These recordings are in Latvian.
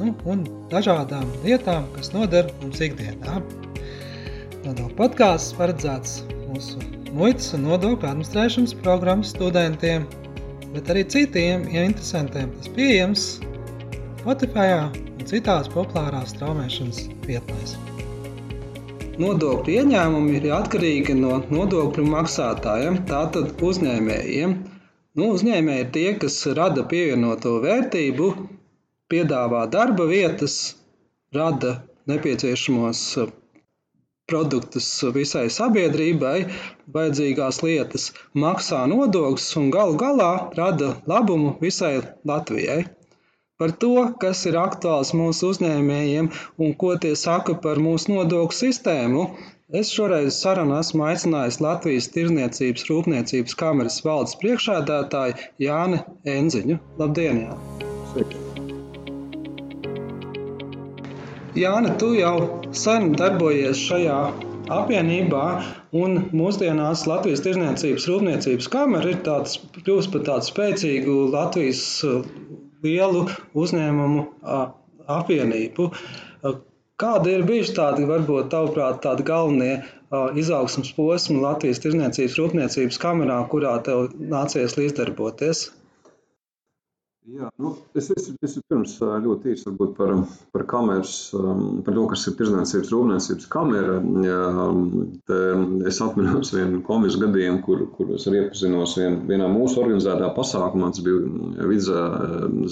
nu, un dažādām lietām, kas noder mums ikdienā. Nodokļu podkāsts paredzēts mūsu muitas un nodokļu administrēšanas programmas studentiem, bet arī citiem ja interesantiem. Tas pieejams Spotify un citās populārās straumēšanas vietnēs. Nodokļu ieņēmumi ir atkarīgi no nodokļu maksātājiem, tātad uzņēmējiem. Nu, uzņēmēji ir tie, kas rada pievienoto vērtību piedāvā darba vietas, rada nepieciešamos uh, produktus visai sabiedrībai, vajadzīgās lietas, maksā nodokļus un galu galā rada labumu visai Latvijai. Par to, kas ir aktuāls mūsu uzņēmējiem un ko tie saka par mūsu nodokļu sistēmu, es šoreiz sarunā esmu aicinājis Latvijas Tirzniecības Rūpniecības kameras valdes priekšādātāju Jāni Enziņu. Labdien! Jā. Sveiki. Jāni, tu jau sen darbojies šajā apvienībā, un mūsdienās Latvijas Tirzniecības Rūpniecības kamera ir tāds, kļuvusi par tādu spēcīgu Latvijas uh, lielu uzņēmumu uh, apvienību. Uh, kādi ir bijuši tādi, varbūt, tavuprāt, tādi galvenie izaugsmas posmi Latvijas Tirzniecības Rūpniecības kamerā, kurā tev nācies līdzdarboties? Jā, nu, es vispirms ļoti īsi par, par kameras, par to, kas ir tirdzniecības rūpniecības kamera. Es atceros vienu komisiju gadījumu, kur, kur es arī iepazinos vien, vienā mūsu organizētā pasākumā. Tas bija Vidza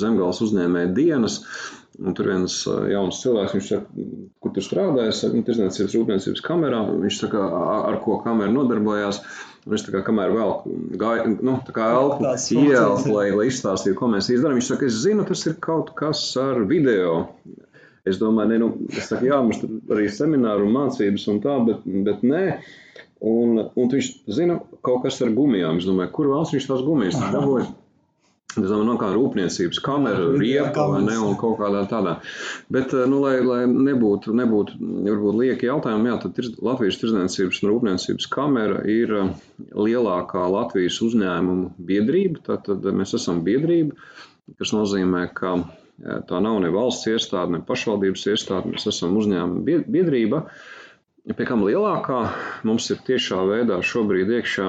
zemgāles uzņēmēja dienas. Un tur viens jauns cilvēks, viņš saka, kur tur strādājas, tirdzniecības rūpniecības kamerā. Viņš saka, ar ko kamera nodarbojās. Viņš tā kā kamēr vēl gāja, nu, tā kā elpu ielās, lai, lai izstāstītu, ko mēs izdarām. Viņš saka, es zinu, tas ir kaut kas ar video. Es domāju, ne, nu, es saku, jā, mums tur arī semināri un mācības un tā, bet, bet nē. Un, un viņš zina kaut kas ar gumijām. Es domāju, kur valsts viņš tās gumijas dabūja? Domāju, no kā rūpniecības kamera, riepa vai ne, un kaut kādā tādā. Bet, eh, nu, lai, lai nebūtu, nebūtu varbūt lieki jautājumi, jā, tad Latvijas tirdzniecības un rūpniecības kamera ir eh, lielākā Latvijas uzņēmumu biedrība. Tātad mēs esam biedrība, kas nozīmē, ka eh, tā nav ne valsts iestāde, ne pašvaldības iestāde, mēs esam uzņēmuma biedrība. Pie kam lielākā mums ir tiešā veidā šobrīd iekšā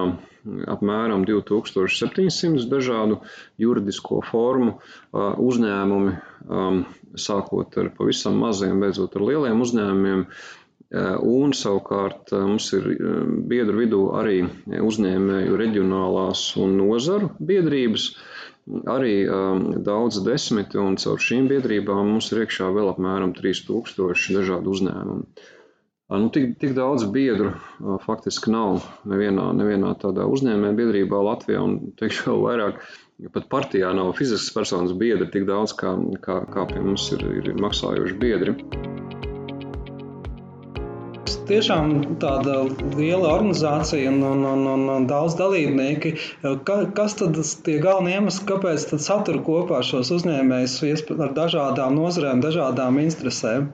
apmēram 2700 dažādu juridisko formu uzņēmumi, sākot ar pavisam maziem, beidzot ar lieliem uzņēmumiem. Un savukārt mums ir biedru vidū arī uzņēmēju reģionālās un nozaru biedrības, arī daudz desmiti, un caur šīm biedrībām mums ir iekšā vēl apmēram 3000 dažādu uzņēmumu. Nu, tik, tik daudz biedru faktiski nav nevienā, nevienā tādā uzņēmējā biedrībā Latvijā, un teikšu vēl vairāk, pat partijā nav fiziskas personas biedri tik daudz, kā, kā, kā pie mums ir, ir maksājuši biedri. Tiešām tāda liela organizācija un, un, un, un, un daudz dalībnieki. Ka, kas tad ir galvenie iemesli, kāpēc satur kopā šos uzņēmējus ar dažādām nozarēm, dažādām interesēm?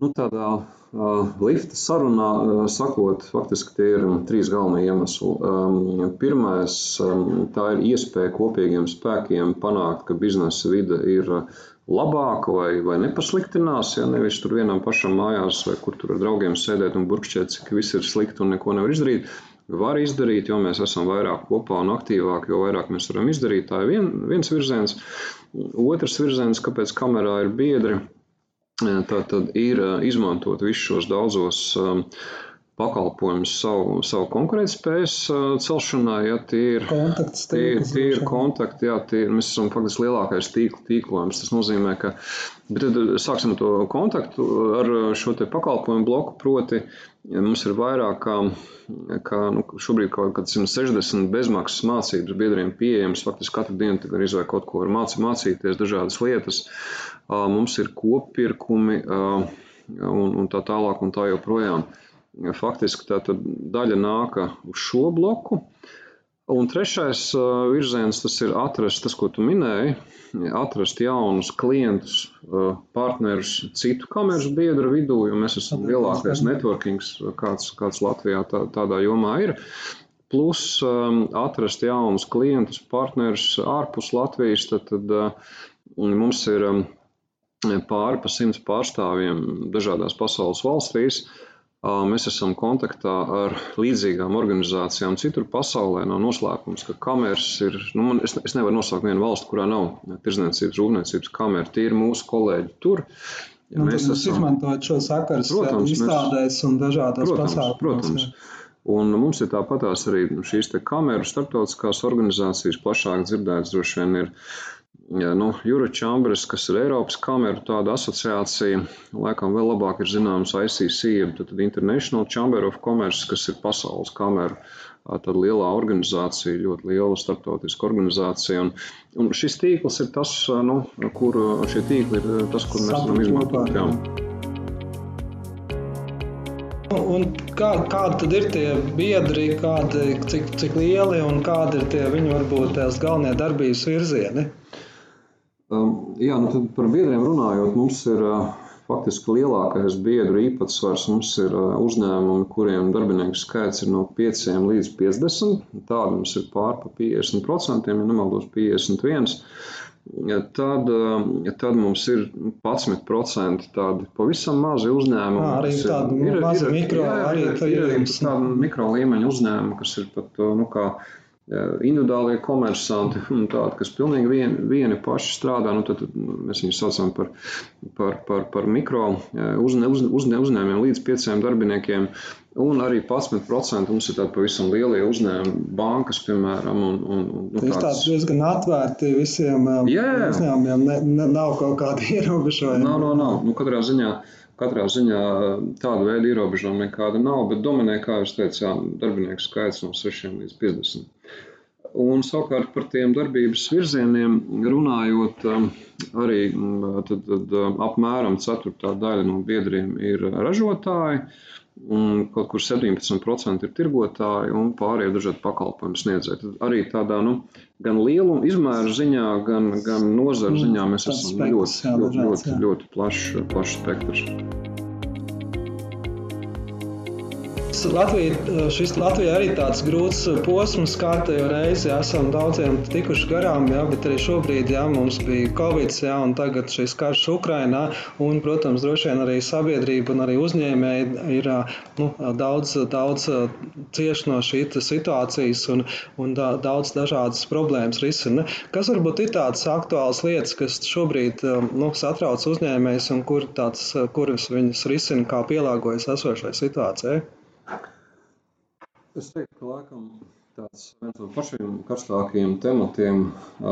Nu, tādā uh, lifta sarunā, uh, sakot, faktiski tie ir trīs galvenie iemesli. Um, pirmais, um, tā ir iespēja kopīgiem spēkiem panākt, ka biznesa vide ir labāka vai, vai nepasliktinās. Ja nevis tur vienam pašam mājās, vai kur tur ar draugiem sēdēt un burkšķēt, cik viss ir slikti un neko nevar izdarīt. Var izdarīt, jo mēs esam vairāk kopā un aktīvāki, jo vairāk mēs varam izdarīt. Tā ir vien, viens virziens. Otrs virziens, kāpēc kamerā ir biedri Tā tad ir izmantot visus šos daudzos pakalpojumus savu, savu konkurētspējas celšanai. Ja, tie ir kontakti, tie, tie ir kontakti, jā, tie, mēs esam faktiski lielākais tīkla tīklojums. Tas nozīmē, ka bet tad sāksim to kontaktu ar šo te pakalpojumu bloku, proti mums ir vairāk kā, kā nu, šobrīd kaut kāds 160 bezmaksas mācības biedriem pieejams. Faktiski katru dienu gan izvēl kaut ko var mācīt, mācīties, dažādas lietas. Mums ir kopirkumi un, un tā tālāk un tā joprojām. Faktiski tā daļa nāk uz šo bloku. Un trešais virziens tas ir atrast, tas, ko tu minēji, atrast jaunus klientus, partnerus citu kameru biedru vidū, jo mēs esam lielākais networkings, kāds, kāds Latvijā tā, tādā jomā ir. Plus atrast jaunus klientus, partnerus ārpus Latvijas, tad, tad mums ir pāri pa simts pārstāvjiem dažādās pasaules valstīs. Mēs esam kontaktā ar līdzīgām organizācijām citur pasaulē. Nav noslēpums, ka kameras ir. Nu, man, es, es nevaru nosaukt vienu valstu, kurā nav tirzniecības, rūpniecības kamera. Tie ir mūsu kolēģi tur. Ja nu, mēs esam izmantojot šo sakaru izstādēs un dažādās pasākumos. Protams. Un mums ir tāpatās arī šīs kameru starptautiskās organizācijas, plašāk dzirdētas droši vien ir Ja, nu, Eurochambers, kas ir Eiropas kameru tāda asociācija, laikam vēl labāk ir zināms ICC, tad International Chamber of Commerce, kas ir pasaules kameru, tad lielā organizācija, ļoti liela starptautiska organizācija. Un, un šis tīkls ir tas, nu, kur šie tīkli ir tas, kur mēs varam izmantot. Jā. Un kā, kādi tad ir tie biedri, kādi, cik, cik lieli un kādi ir tie viņu varbūt tās galvenie darbības virzieni? Um, jā, nu tad par biedriem runājot, mums ir uh, faktiski lielākais biedru īpatsvars. Mums ir uh, uzņēmumi, kuriem darbinieku skaits ir no 5 līdz 50. Tāda mums ir pār pa 50%, ja nemaldos 51. Tad, um, tad mums ir 11% tādi pavisam mazi uzņēmumi. Jā, arī tādi ir, ir, mikro, jā, jā, ir, ir, ir, tādi mikro līmeņa uzņēmumi, kas ir pat, uh, nu kā, individuālie komersanti, tādi, kas pilnīgi vien, vieni paši strādā, nu, tad, mēs viņus saucam par, par, par, par mikro uzne, uz, uzne, uzņēmumiem līdz pieciem darbiniekiem. Un arī 11% mums ir tādi pavisam lielie uzņēmumi, bankas, piemēram. Un, un, un, nu, tāds... tāds diezgan atvērti visiem jā. uzņēmumiem, ne, ne, nav kaut kādi ierobežojumi. Nav, nav, nav. Nu, katrā ziņā uh, Katrā ziņā tāda veida ierobežojuma nekāda nav, bet dominē, kā jau teicu, jā, darbinieku skaits no 6 līdz 50. Un savukārt par tiem darbības virzieniem runājot, arī tad, tad, apmēram ceturtā daļa no biedriem ir ražotāji, un kaut kur 17% ir tirgotāji un pārējie dažādi pakalpojumu sniedzēji. Tad arī tādā nu, gan lieluma izmēra ziņā, gan, gan nozara mm, ziņā mēs esam ļoti, ļoti, ļoti, ļoti plašs plaš spektrs. Latvija, šis Latvijā arī tāds grūts posms, kārtējo reizi jā, esam daudziem tikuši garām, jā, bet arī šobrīd jā, mums bija Covid, jā, un tagad šis karš Ukrainā, un, protams, droši vien arī sabiedrība un arī uzņēmēji ir nu, daudz, daudz cieši no šīs situācijas un, un daudz dažādas problēmas risina. Kas varbūt ir tādas aktuālas lietas, kas šobrīd nu, satrauc uzņēmējus un kur tāds, kuras viņas risina, kā pielāgojas esošai situācijai? Es teiktu, ka laikam tāds viens no pašiem karstākajiem tematiem,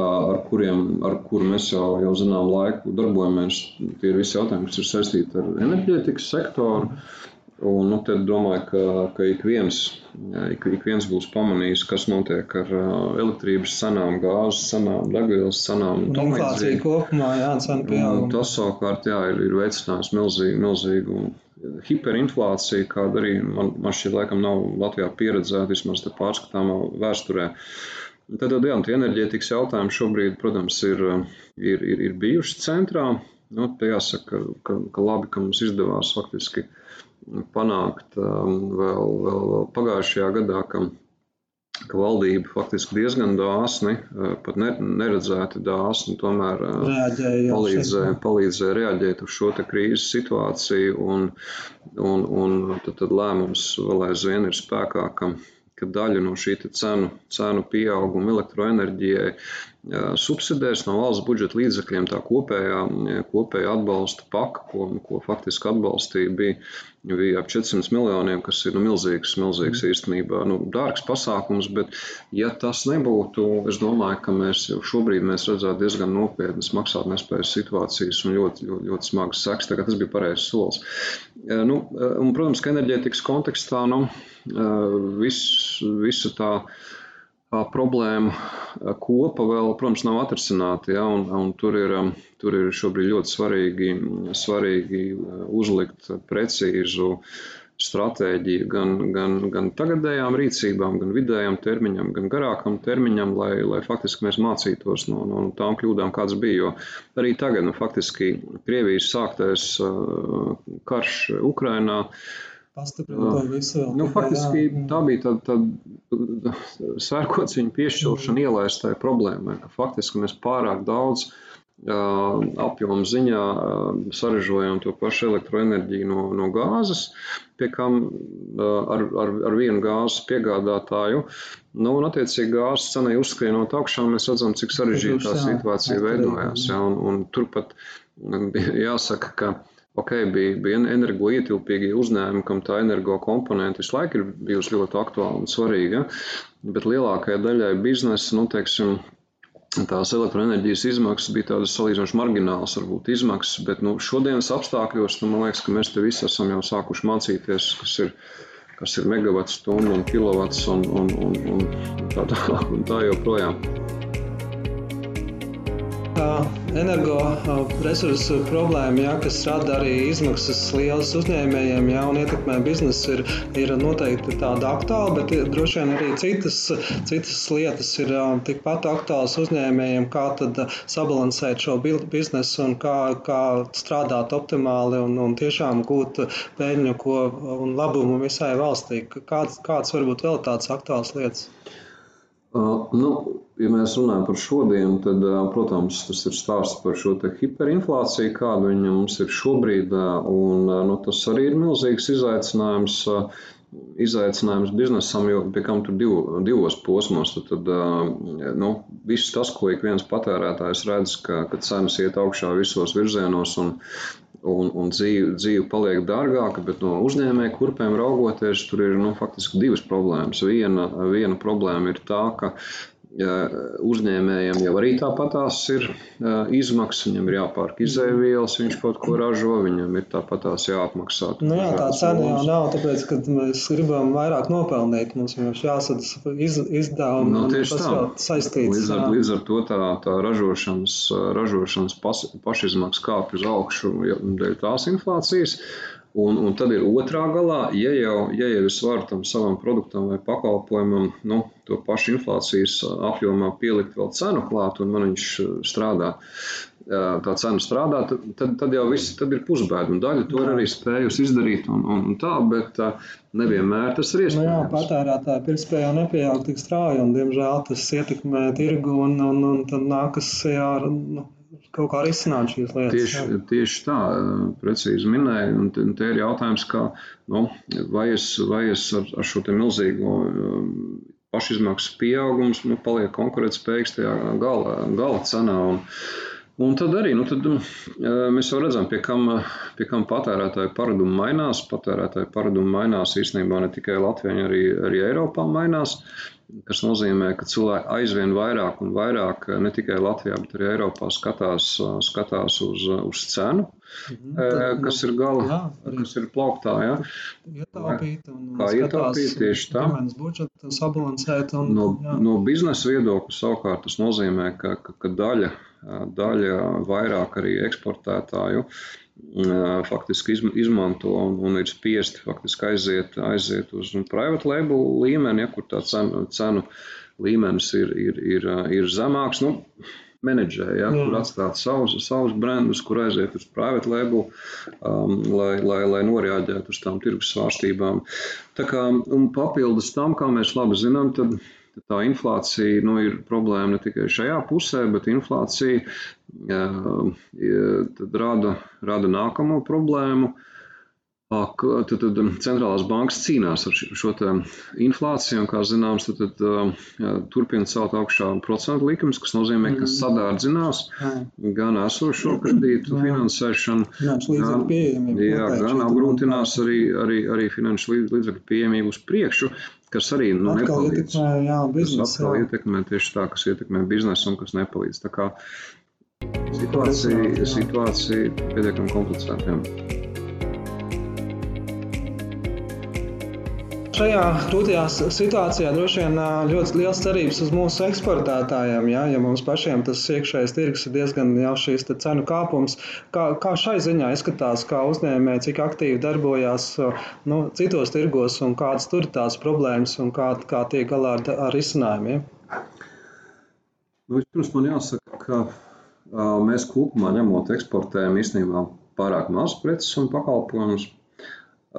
ar kuriem ar kur mēs jau, jau zinām laiku darbojamies, tie ir visi jautājumi, kas ir saistīti ar enerģētikas sektoru. Un, nu, tad domāju, ka, ka ik, viens, ik, ik viens būs pamanījis, kas notiek ar elektrības cenām, gāzes cenām, degvielas cenām. Inflācija kopumā, jā, cena pieauguma. Tas savukārt, jā, ir, ir veicinājis milzīgu, milzīgu hiperinflācija, kāda arī man, man šķiet, laikam nav Latvijā pieredzēta vismaz pārskatāmā vēsturē. Tad, jā, tie enerģētikas jautājumi šobrīd, protams, ir, ir, ir, ir bijuši centrā. Nu, te jāsaka, ka, ka labi, ka mums izdevās faktiski panākt um, vēl, vēl, vēl pagājušajā gadā, ka ka valdība faktiski diezgan dāsni, eh, pat neredzēti dāsni, tomēr eh, palīdzēja, palīdzēja reaģēt uz šo krīzes situāciju. Un, un, un tad, tad lēmums vēl aizvien ir spēkā, ka, ka daļu no šī cenu, cenu pieauguma elektroenerģijai subsidēs no valsts budžeta līdzekļiem tā kopējā, kopējā atbalsta paka, ko, ko faktiski atbalstīja, bija, bija ap 400 miljoniem, kas ir nu, milzīgs, milzīgs īstenībā nu, dārgs pasākums, bet ja tas nebūtu, es domāju, ka mēs jau šobrīd mēs redzētu diezgan nopietnas maksātnespējas situācijas un ļoti, ļoti, ļoti smagas seks, tā kā tas bija pareizs solis. Nu, un, protams, ka enerģētikas kontekstā, nu, viss visa tā problēma kopa vēl, protams, nav atrisināta. Ja, un, un tur, ir, tur ir šobrīd ļoti svarīgi, svarīgi uzlikt precīzu stratēģiju gan, gan, gan tagadējām rīcībām, gan vidējām termiņam, gan garākam termiņam, lai, lai faktiski mēs mācītos no, no tām kļūdām, kādas bija. Jo arī tagad, nu, faktiski Krievijas sāktais karš Ukrainā pastiprina to visu. Nu, faktiski jā. tā bija tāda tā, sērkociņa piešķiršana ielaistai problēmai, faktiski mēs pārāk daudz uh, apjomu ziņā uh, saražojam to pašu elektroenerģiju no, no gāzes, pie kam uh, ar, ar, ar vienu gāzes piegādātāju. Nu, un, attiecīgi, gāzes cenai uzskrienot augšā, mēs redzam, cik sarežģīta tā situācija veidojās. Ja, un, un turpat jāsaka, ka ok, bija, bija energoietilpīgi uzņēmumi, kam tā energo komponente visu laiku ir bijusi ļoti aktuāla un svarīga. Bet lielākajai daļai biznesa, nu, teiksim, tās elektroenerģijas izmaksas bija tādas salīdzinoši marginālas, varbūt izmaksas, bet nu, šodienas apstākļos nu, man liekas, ka mēs te visi esam jau sākuši mācīties, kas ir, kas ir megawatts stundu un kilovats un, un, un, un tā tālāk un tā joprojām energoresursu problēma, ja, kas rada arī izmaksas lielas uzņēmējiem ja, un ietekmē biznesu, ir, ir noteikti tāda aktuāla, bet droši vien arī citas, citas lietas ir tikpat aktuālas uzņēmējiem, kā tad sabalansēt šo biznesu un kā, kā strādāt optimāli un, un tiešām gūt peļņu ko, un labumu visai valstī. Kāds, kāds varbūt vēl tāds aktuāls lietas? Uh, nu, ja mēs runājam par šodienu, tad, protams, tas ir stāsts par šo hiperinflāciju, kāda viņa mums ir šobrīd. Un, nu, tas arī ir milzīgs izaicinājums. Izaicinājums biznesam, jo pie kam tur div, divos posmos. Tad, tad nu, viss tas, ko ik viens patērētājs redz, ka, ka cenas iet augšā visos virzienos un, un, un dzīve, dzīve paliek dārgāka, bet no uzņēmēja kurpēm raugoties, tur ir nu, faktiski divas problēmas. Viena, viena problēma ir tā, ka uzņēmējiem jau arī tāpatās ir izmaksas, viņam ir jāpērk izēvielas, viņš kaut ko ražo, viņam ir tāpatās jāapmaksā. Nu jā, tā cena jau nav, tāpēc, ka mēs gribam vairāk nopelnīt, mums vienkārši jāsadz iz, izdevumi, no, tieši tā. saistīts. Līdz ar, līdz ar to tā, tā ražošanas, ražošanas pas, pašizmaksas kāpj uz augšu dēļ tās inflācijas. Un, un tad ir otrā galā, ja jau, ja jau es varu tam savam produktam vai pakalpojumam nu, to pašu inflācijas apjomā pielikt vēl cenu klāt, un man viņš strādā, tā cena strādā, tad, tad, jau viss tad ir pusbēda. Daļa to ir arī spējusi izdarīt, un, un, un tā, bet nevienmēr tas ir iespējams. Nu jā, patērētāja pirktspēja nepieaug tik strauji, un diemžēl tas ietekmē tirgu, un, un, un tad nākas jā, nu, kaut kā risināt šīs lietas. Tieši, jā. tieši tā, precīzi minēja. Un, un te ir jautājums, kā, nu, vai es, vai es ar, ar šo milzīgo um, pašizmaksas pieaugums nu, paliek konkurētspējīgs tajā gala, gala cenā. Un, Un tad arī nu, tad, um, mēs jau redzam, pie kam, pie kam patērētāju paradumi mainās. Patērētāju paradumi mainās īstenībā ne tikai Latvijā, arī, arī Eiropā mainās. Tas nozīmē, ka cilvēki aizvien vairāk un vairāk ne tikai Latvijā, bet arī Eiropā skatās, skatās uz, uz cenu. Mhm, tad, kas ir gala, jā, kas ir plauktā. Ja? Ietaupīt un, kā ietaupīt tieši tā. budžetu sabalansēt. Un, no, jā. no biznesa viedokļa savukārt tas nozīmē, ka, ka, ka daļa daļa vairāk arī eksportētāju faktiski izmanto un, un ir spiesti faktiski aiziet, aiziet uz private label līmeni, ja, kur tā cenu, cenu līmenis ir, ir, ir, ir zemāks. Nu, menedžē, ja, mm. kur atstāt savus, savus brandus, kur aiziet uz private label, um, lai, lai, lai noreaģētu uz tām tirgus svārstībām. Tā kā, un papildus tam, kā mēs labi zinām, tad tā inflācija nu, ir problēma ne tikai šajā pusē, bet inflācija uh, rada, rada nākamo problēmu. Tad, tad centrālās bankas cīnās ar šo inflāciju, un, kā zināms, tad, tad, turpina celt augšā procentu likumus, kas nozīmē, ka mm. sadārdzinās gan esošo kredītu finansēšanu, gan, jā, gan apgrūtinās arī, arī, arī finanšu līdzekļu pieejamību uz priekšu, kas arī nu, atkal. Ietekmē, jā, biznes, tas atkal jā. ietekmē tieši tā, kas ietekmē biznesu un kas nepalīdz. Tā kā situācija, situācija pietiekami komplicēta. Šajā grūtajā situācijā droši vien ļoti liels cerības uz mūsu eksportētājiem. Ja, ja mums pašiem tas iekšējais tirgus ir diezgan jau šīs cenu kāpums, kā, kā šai ziņā izskatās, kā uzņēmēji, cik aktīvi darbojās nu, citos tirgos un kādas tur ir tās problēmas un kā, kā tiek galā ar, ar izcinājumiem? Nu, Pirms man jāsaka, ka uh, mēs kopumā ņemot eksportējam īstenībā pārāk maz preces un pakalpojumus.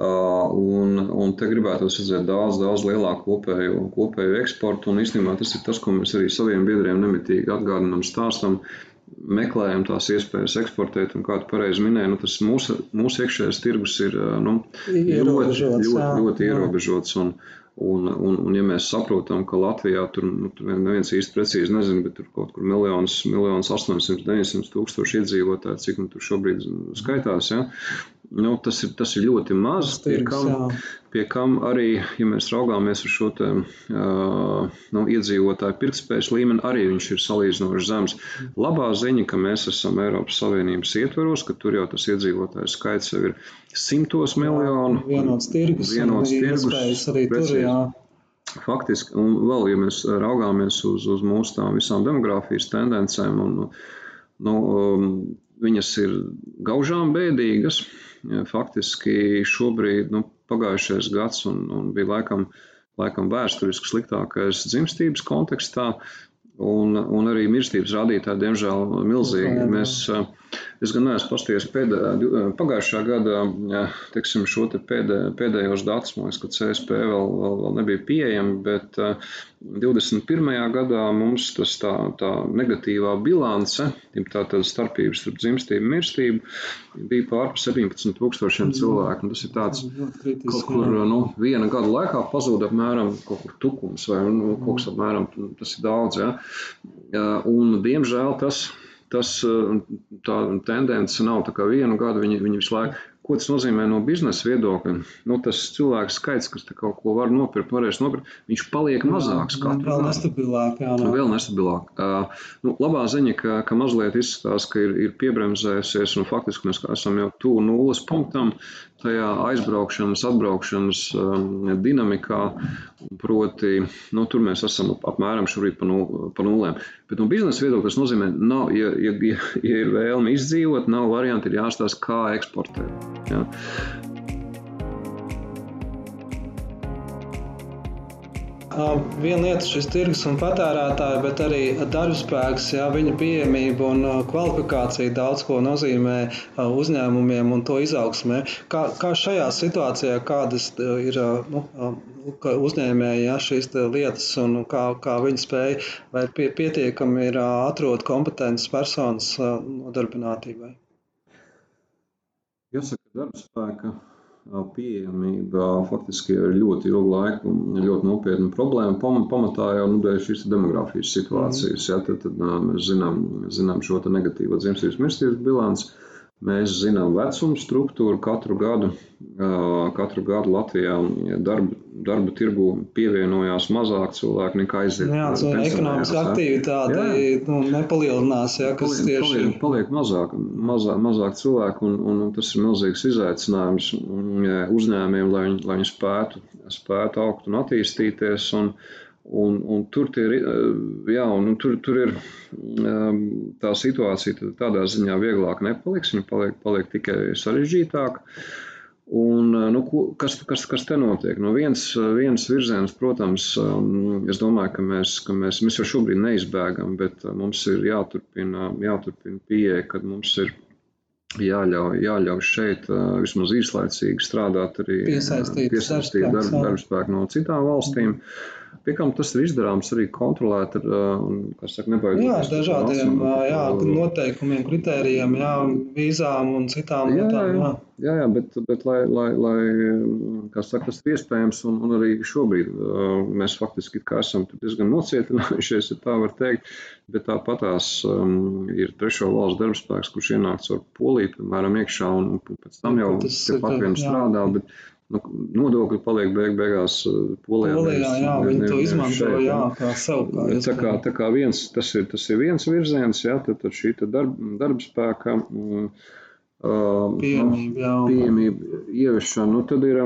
Uh, un, un te gribētu redzēt daudz, daudz lielāku kopēju, kopēju eksportu. Un īstenībā tas ir tas, ko mēs arī saviem biedriem nemitīgi atgādinām, stāstam. Meklējam tās iespējas eksportēt, un kā tu pareizi minēji, nu, tas mūsu, mūsu iekšējais tirgus ir uh, nu, ļoti, ļoti, ļoti, ierobežots. Un, Un, un, un, ja mēs saprotam, ka Latvijā tur nu, neviens īsti precīzi nezina, bet tur kaut kur miljonus, miljonus 800, 900 tūkstoši iedzīvotāji, cik nu tur šobrīd skaitās, ja, Nu, tas, ir, tas ir ļoti maz. Pie kam, pie kam arī, ja mēs raugāmies uz šo te, uh, nu, iedzīvotāju pirktspējas līmeni, arī viņš ir salīdzinoši zems. Labā ziņa, ka mēs esam Eiropas Savienības ietveros, ka tur jau tas iedzīvotāju skaits jau ir simtos miljonu. Vienots tirgus, vienots tirgus arī tur, jā. Faktiski, un vēl, ja mēs raugāmies uz, uz mūsu tām visām demogrāfijas tendencēm, un, nu, um, viņas ir gaužām bēdīgas. Faktiski šobrīd, nu, pagājušais gads un, un bija laikam, laikam vēsturiski sliktākais dzimstības kontekstā, un, un arī mirstības rādītāji, diemžēl, milzīgi. Mēs, es gan neesmu pasties pēdē, pagājušā gada, teiksim, šo te pēdē, pēdējos datus, man liekas, ka CSP vēl, vēl, vēl nebija pieejami, bet 21. gadā mums tas tā, tā negatīvā bilance, tā tad starpības starp dzimstību un mirstību, bija pār 17 tūkstošiem cilvēku. Un tas ir tāds, kaut kur nu, viena gada laikā pazūd apmēram kaut kur tukums vai nu, kaut kas apmēram, tas ir daudz. Ja? Un, diemžēl tas tas tā tendence nav tā kā vienu gadu, viņi, viņi visu laiku Ko tas nozīmē no biznesa viedokļa? Nu, tas cilvēku skaits, kas kaut ko var nopirkt, varēs nopirkt, viņš paliek mazāks. Jā, vēl nestabilāk. Jā, no. Vēl nestabilāk. Uh, nu, labā ziņa, ka, ka mazliet izskatās, ka ir, ir piebremzējusies un faktiski mēs esam jau tuvu nulles punktam tajā aizbraukšanas, atbraukšanas um, dinamikā. Proti, nu, tur mēs esam apmēram šobrīd pa, nul, pa nulēm. Bet no biznesa viedokļa tas nozīmē, ka, ja, ja, ja ir vēlme izdzīvot, nav varianti, ir jāstāsta, kā eksportēt. Ja. Viena lieta ir šis tirgus un patērētāji, bet arī darbspēks, jā, viņa pieejamība un kvalifikācija daudz ko nozīmē uzņēmumiem un to izaugsmē. Kā, kā šajā situācijā, kādas ir nu, uzņēmēji jā, šīs lietas un kā, kā viņi spēj vai pie, pietiekami ir atrod kompetences personas nodarbinātībai? Jāsaka, darba spēka pieejamība faktiski ir ļoti ilgu laiku ļoti nopietna problēma. Pamatā jau nu, dēļ šīs demogrāfijas situācijas. Mm. Ja, tad, tad mēs zinām, zinām šo negatīvo dzimstības mirstības bilanci. Mēs zinām vecumu struktūru katru gadu. Katru gadu Latvijā darba, darba tirgu pievienojās mazāk cilvēku nekā aiziet. Jā, tā ekonomiska aktivitāte nu, nepalielinās, jā, kas paliek, tieši paliek, paliek mazāk, mazāk, mazāk cilvēku, un, un tas ir milzīgs izaicinājums uzņēmiem, lai viņi, lai viņi spētu, spētu augt un attīstīties. Un, Un, un tur, ir, eh, jā, un tur, tur ir ehm, tā situācija tādā ziņā vieglāk nepaliks, viņa paliek, paliek tikai sarežģītāka. Un, eh, nu, kas, kas, kas te notiek? No nu, viens, viens virziens, protams, ehm, es domāju, ka mēs, ka mēs, mēs jau šobrīd neizbēgam, bet eh, mums ir jāturpina, jāturpina pieeja, kad mums ir jāļauj, jāļauj šeit vismaz īslaicīgi strādāt arī piesaistīt, piesaistīt darba, darba spēku no citām valstīm. Mm. Pie kam tas ir izdarāms arī kontrolēt ar, kas saka, nebaidoties. Jā, dažādiem jā, noteikumiem, kritērijiem, jā, vīzām un citām jā, lietām. Jā, jā, jā bet, bet lai, lai, lai kā saka, tas ir iespējams, un, un arī šobrīd mēs faktiski esam diezgan nocietinājušies, ja tā var teikt, bet tāpatās um, ir trešo valstu darbspēks, kurš ienāks ar poliju, piemēram, iekšā, un, un pēc tam jau pat vien strādā. Bet, Nu, nodokļi paliek beig, beigās polijā. Polijā jā, viņi to izmanto šeit, jā, kā savu. Kā tā kā, tā kā viens, tas ir, tas ir viens virziens, jā, tad, tad šī darb, darbspēka mm, pieejamība, jā. pieejamība ieviešana, nu tad ir,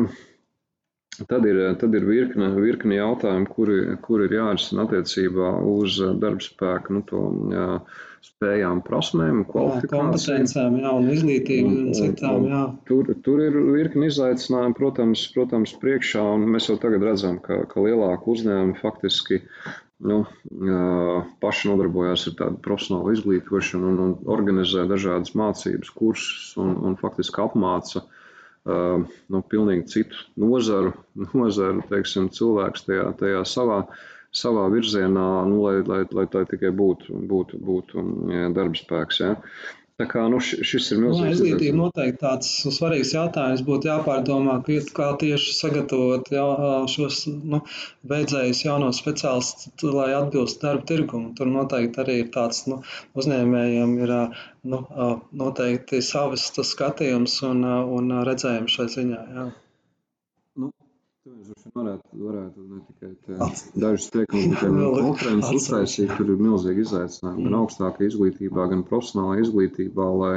tad ir, tad ir virkne, virkne jautājumu, kuri, kuri ir jārisina attiecībā uz darbspēku, nu to, jā, spējām, prasmēm, kompetencēm, jā, un izglītību un, un citām. Jā. Tur, tur ir virkni izaicinājumu, protams, protams, priekšā, un mēs jau tagad redzam, ka, ka lielāku uzņēmumu faktiski nu, paši nodarbojās ar tādu profesionālu izglītošanu un, un organizē dažādas mācības kursus un, un faktiski apmāca uh, nu, pilnīgi citu nozaru, nozaru teiksim, cilvēks tajā, tajā savā savā virzienā, nu, lai, lai, lai tā tikai būtu, būtu, būtu darba spēks. Jā. Tā kā nu, šis ir milzīgs. No, izglītība noteikti tāds svarīgs jautājums būtu jāpārdomā, kā tieši sagatavot jā, šos nu, beidzējus jaunos speciālistus, lai atbilst darba tirgumu. Tur noteikti arī ir tāds nu, uzņēmējiem ir nu, noteikti savs skatījums un, un redzējums šai ziņā. Jā. Mēs varētu, varētu ne tikai dažus teikumus, bet arī konferences uztaisīt. Tur ir milzīgi izaicinājumi gan augstākā izglītībā, gan profesionālā izglītībā, lai,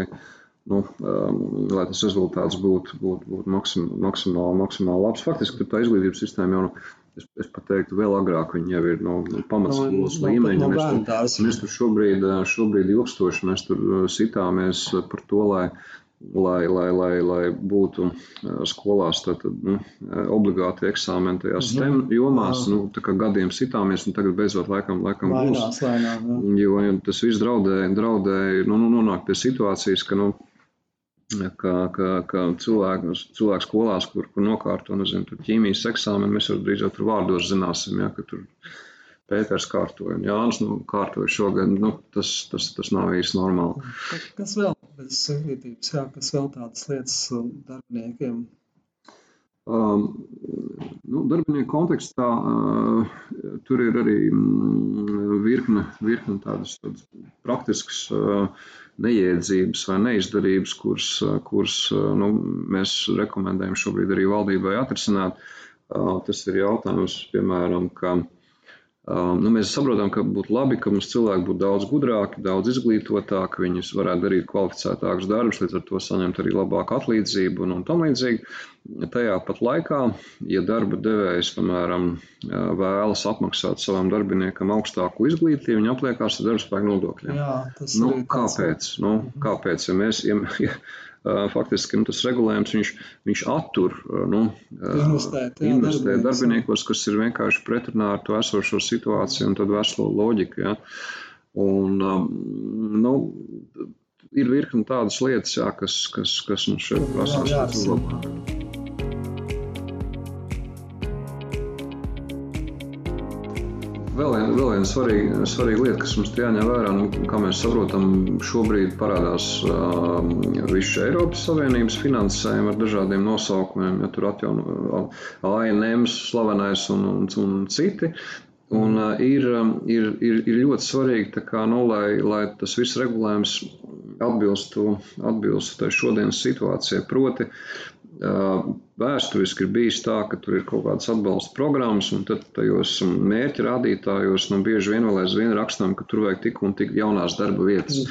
nu, um, lai tas rezultāts būtu, būtu, būtu maksim, maksimāli, maksimāli labs. Faktiski tur tā izglītības sistēma jau, nu, es, es pat teiktu, vēl agrāk viņa jau ir no, no pamatskolas no, līmeņa. No, no mēs, tur, mēs tur šobrīd, šobrīd ilgstoši mēs tur sitāmies par to, lai lai, lai, lai, lai būtu skolās tātad, nu, obligāti eksāmeni tajās STEM mhm. jomās. Nu, gadiem sitāmies, un tagad beidzot laikam, laikam būs. Lainās, jo ja tas viss draudēja, draudēja nu, nu, nonākt pie situācijas, ka, nu, ka, ka, ka cilvēki, cilvēki skolās, kur, kur nokārto, nezinu, ķīmijas eksāmeni, mēs jau drīz jau tur vārdos zināsim, ja, ka tur Pēters kārtoja un Jānis nu, kārtoja šogad. Nu, tas, tas, tas nav īsti normāli. Kas vēl bez izglītības, jā, kas vēl tādas lietas um, darbiniekiem? Um, nu, darbinieku kontekstā uh, tur ir arī mm, virkne, virkne tādas, tādas praktiskas uh, neiedzības vai neizdarības, kuras, uh, kuras uh, nu, mēs rekomendējam šobrīd arī valdībai atrisināt. Uh, tas ir jautājums, piemēram, ka uh, Um, nu, mēs saprotam, ka būtu labi, ka mums cilvēki būtu daudz gudrāki, daudz izglītotāki, viņi varētu darīt kvalificētākus darbus, līdz ar to saņemt arī labāku atlīdzību un, un tam līdzīgi. Tajā pat laikā, ja darba devējs, piemēram, vēlas apmaksāt savam darbiniekam augstāku izglītību, viņi apliekās ar darbspēku nodokļiem. Jā, nu, kāpēc? Nu, kāpēc? Ja mēs, ja, ja, faktiski nu, tas regulējums viņš, viņš attur nu, investēt, jā, investē darbiniekos, kas ir vienkārši pretrunā ar to esošo situāciju un tad veselo loģiku. Ja. Un, nu, ir virkni tādas lietas, jā, kas, kas, kas mums šeit prasās uzlabot. Vēl viena, vēl viena svarīga, svarīga lieta, kas mums jāņem vērā, nu, kā mēs saprotam, šobrīd parādās uh, visu Eiropas Savienības finansējumu ar dažādiem nosaukumiem, ja tur atjauno ANM, slavenais un, un, un citi. Un, uh, ir, ir, ir, ir ļoti svarīgi, kā, nu, lai, lai tas viss regulējums atbilstu, atbilstu šodienas situācijai. Proti, Vēsturiski ir bijis tā, ka tur ir kaut kādas atbalsta programmas, un tad tajos mērķa rādītājos nu, bieži vien vēl aizvien rakstām, ka tur vajag tik un tik jaunās darba vietas.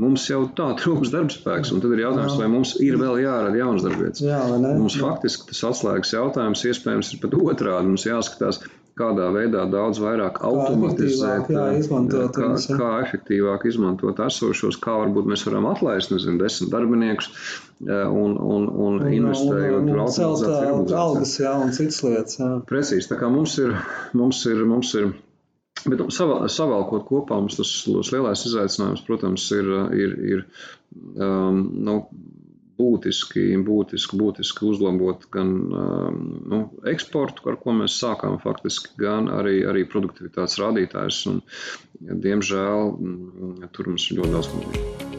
Mums jau tā trūks darbspēks, un tad ir jautājums, vai mums ir vēl jārada jaunas darbvietas. Jā, mums faktiski tas atslēgas jautājums iespējams ir pat otrādi. Mums jāskatās, kādā veidā daudz vairāk automatizēt, kā, izmantot, kā, kā efektīvāk izmantot esošos, kā varbūt mēs varam atlaist, nezinu, desmit darbiniekus un, un, un investējot tur automatizāciju. Algas, jā, un citas lietas. Jā. Precīzi, tā kā mums ir, mums ir, mums ir Bet savā, savalkot kopā, mums tas, tas lielais izaicinājums, protams, ir, ir, ir um, nu, būtiski, būtiski, būtiski uzlabot gan nu, eksportu, ar ko mēs sākām faktiski, gan arī, arī produktivitātes rādītājus. Un, diemžēl tur mums ir ļoti daudz ko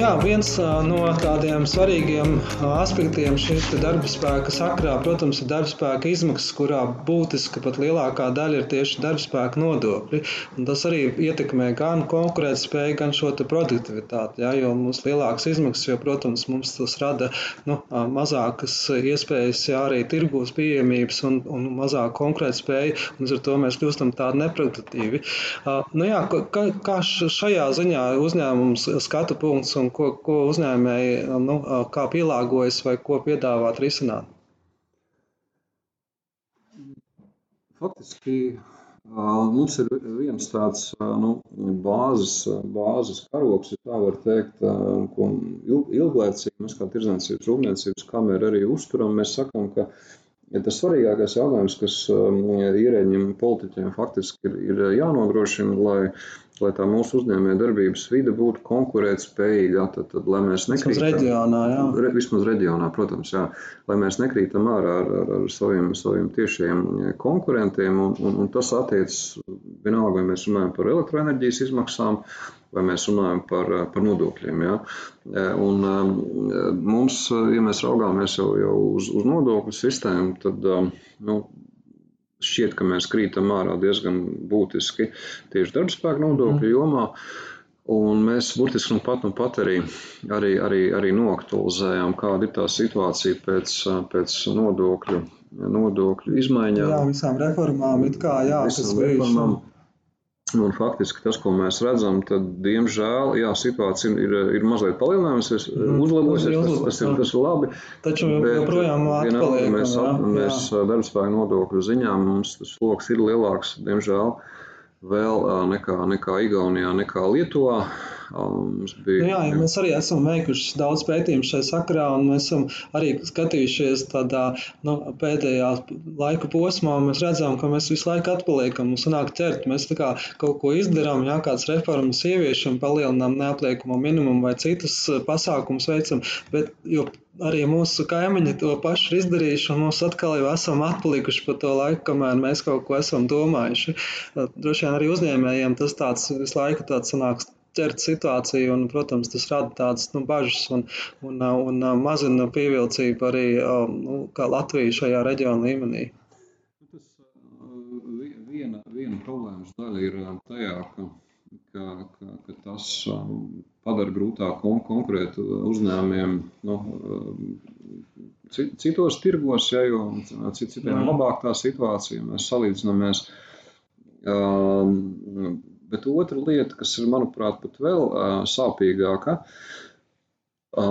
Jā, viens no tādiem svarīgiem aspektiem šīs darba spēka sakrā, protams, ir darba spēka izmaksas, kurā būtiski pat lielākā daļa ir tieši darba spēka nodokļi. Un tas arī ietekmē gan konkurētspēju, gan šo produktivitāti. Jā, jo mums lielākas izmaksas, jo, protams, mums tas rada nu, mazākas iespējas, jā, arī tirgūs pieejamības un, un mazāk konkurētspēju. Līdz ar to mēs kļūstam tādi neproduktīvi. Nu, jā, kā, kā šajā ziņā uzņēmums skatu punkts un ko, ko uzņēmēji nu, kā pielāgojas vai ko piedāvāt risināt? Faktiski mums ir viens tāds nu, bāzes, bāzes karoks, ja tā var teikt, ko ilglaicīgi mēs kā tirdzniecības rūpniecības kamera arī uzturam. Mēs sakām, ka ja tas svarīgākais jautājums, kas ierēģiem politiķiem faktiski ir, ir jānodrošina, lai lai tā mūsu uzņēmē darbības vide būtu konkurētspējīga, tad, tad lai mēs nekrītam. Vismaz reģionā, jā. Re, vismaz reģionā, protams, jā. Lai mēs nekrītam ārā ar, ar, ar saviem, saviem tiešiem konkurentiem, un, un, un tas attiecas vienalga, vai mēs runājam par elektroenerģijas izmaksām, vai mēs runājam par, par nodokļiem. Ja? Un mums, ja mēs raugāmies jau, jau uz, uz nodokļu sistēmu, tad nu, šķiet, ka mēs krītam ārā diezgan būtiski tieši darbspēku nodokļu mhm. jomā. Un mēs burtiski nu pat, nu pat arī, arī, arī, arī noaktualizējām, kāda ir tā situācija pēc, pēc nodokļu, nodokļu izmaiņām. Jā, visām reformām, it kā jā, visām reformām. Bijuši. Un faktiski tas, ko mēs redzam, tad, diemžēl, jā, situācija ir, ir mazliet palielinājusies, mm, uzlabojusies. Tas, tas, ir, tas ir labi. Taču joprojām atpaliek. Mēs, jā, mēs darbspēku nodokļu ziņā mums tas sloks ir lielāks, diemžēl, vēl nekā, nekā Igaunijā, nekā Lietuvā. Bija, nu jā, ja mēs arī esam veikuši daudz pētījumu šajā sakarā, un mēs esam arī skatījušies tādā nu, pēdējā laika posmā. Mēs redzam, ka mēs visu laiku atpaliekam, mums sanāk ķert. Mēs kā kaut ko izdarām, jā, kādas reformas ieviešam, palielinām neapliekumu minimumu vai citas pasākumus veicam, bet arī mūsu kaimiņi to pašu ir izdarījuši, un mēs atkal jau esam atpalikuši pa to laiku, kamēr mēs kaut ko esam domājuši. Droši vien arī uzņēmējiem tas tāds visu laiku tāds sanāks ķert situāciju, un, protams, tas rada tādas nu, bažas un, un, un mazina pievilcību arī nu, Latviju šajā reģiona līmenī. Tas viena, viena problēmas daļa ir tajā, ka, ka, ka, ka tas padara grūtāk kon konkurēt uzņēmumiem nu, citos tirgos, ja, jo citiem ir labāk tā situācija. Mēs salīdzinamies. Um, Bet otra lieta, kas ir, manuprāt, pat vēl sāpīgāka,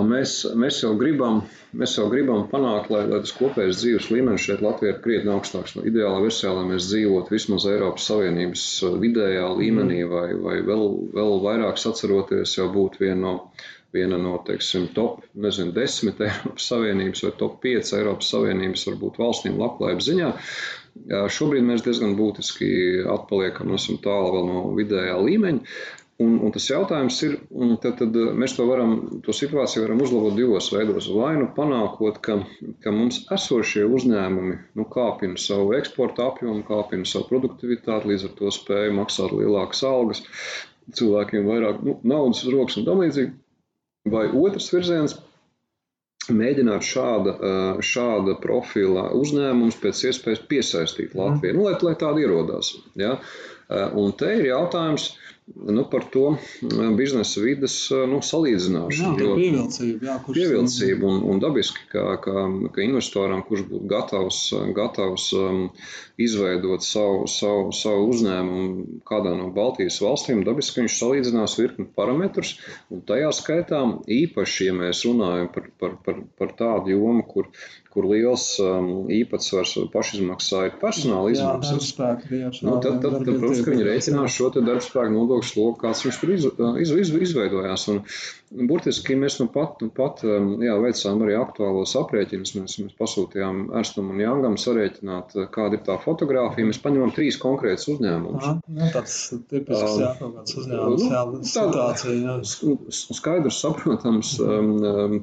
mēs, mēs, jau gribam, mēs jau gribam panākt, lai, lai tas kopējais dzīves līmenis šeit Latvijā ir krietni augstāks. No ideālā versijā, lai mēs dzīvotu vismaz Eiropas Savienības vidējā līmenī, mm. vai, vai vēl, vēl vairāk atceroties, jau būtu viena no viena no teiksim, top nezinu, 10 Eiropas Savienības vai top 5 Eiropas Savienības varbūt valstīm labklājības ziņā. Šobrīd mēs diezgan būtiski atpaliekam, esam tālu vēl no vidējā līmeņa. Un, un tas jautājums ir, tad, tad mēs to varam, to situāciju varam uzlabot divos veidos. Vai nu panākot, ka, ka mums esošie uzņēmumi nu, kāpina savu eksporta apjomu, kāpina savu produktivitāti, līdz ar to spēju maksāt lielākas algas, cilvēkiem vairāk nu, naudas uz rokas un tam līdzīgi. Vai otrs virziens mēģināt šāda, šāda profila uzņēmumus pēc iespējas piesaistīt Latvijai, nu, lai, lai tādi ierodās. Ja? Un te ir jautājums, nu, par to biznesa vidas nu, salīdzināšanu. Jā, pievilcība, jā, pievilcība un, un dabiski, ka, ka, ka investoram, kurš būtu gatavs, gatavs um, izveidot savu, savu, savu uzņēmumu kādā no Baltijas valstīm, dabiski viņš salīdzinās virkni parametrus, un tajā skaitā īpaši, ja mēs runājam par, par, par, par tādu jomu, kur kur liels um, īpatsvars pašizmaksā ir personāla izmaksas. Jā, spēku, jā, nu, tad, tad, tad, protams, ka viņi rēķinās šo darbspēku nodokļu slogu, kāds viņš tur iz, iz, iz, izveidojās. Un, burtiski mēs nu pat, nu pat jā, veicām arī aktuālos aprēķinus. Mēs, mēs pasūtījām Erstam un Jāngam sarēķināt, kāda ir tā fotografija. Mēs paņemam trīs konkrētus uzņēmumus. Aha, nu, tāds tipisks, jā, kaut kāds uzņēmums, jā, situācija. Jā. Skaidrs, saprotams,